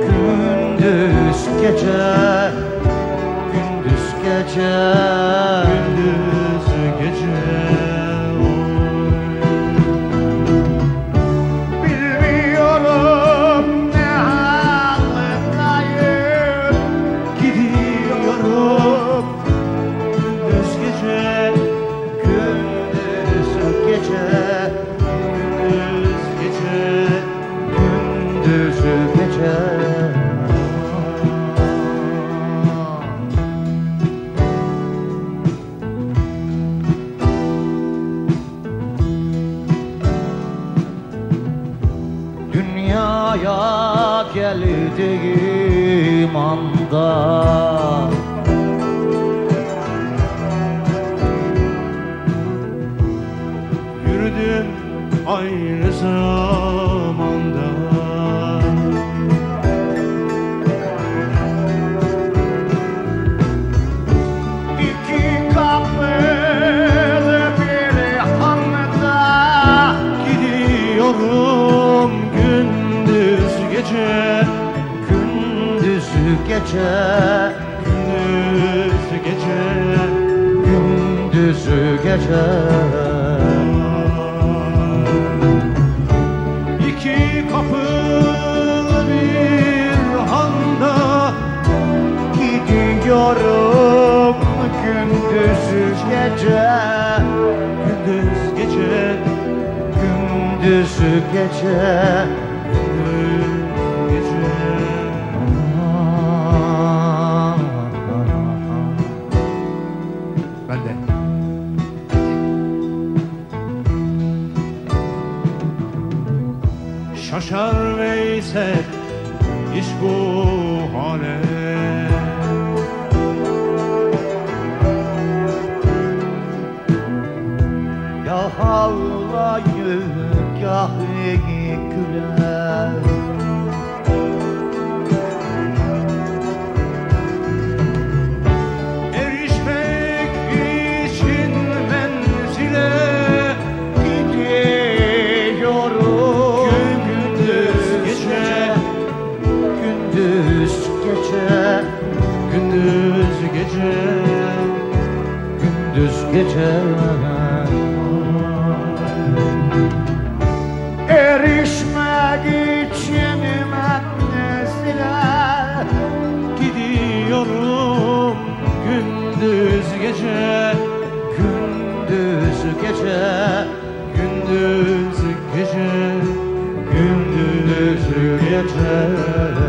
gündüz gece gündüz gece. Dünyaya geldiğim anda. Yürüdüm aynı zamanda gece Gündüz gece gündüz gece Gündüz gece. İki kapılı bir handa Gidiyorum gündüz gece gündüz gece Gündüz gece شاشار ویسه ایش بو حاله gece Gündüz gece Erişmek için ben nesile Gidiyorum. Gündüz gece Gündüz gece Gündüz gece Gündüz gece.